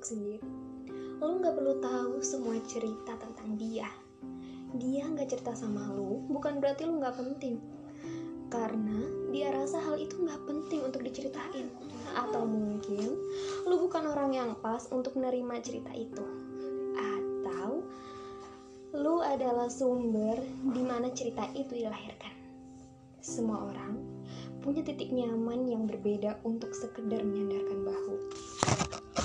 untuk sendiri. Lu nggak perlu tahu semua cerita tentang dia. Dia nggak cerita sama lu, bukan berarti lu nggak penting. Karena dia rasa hal itu nggak penting untuk diceritain. Atau mungkin lu bukan orang yang pas untuk menerima cerita itu. Atau lu adalah sumber di mana cerita itu dilahirkan. Semua orang punya titik nyaman yang berbeda untuk sekedar menyandarkan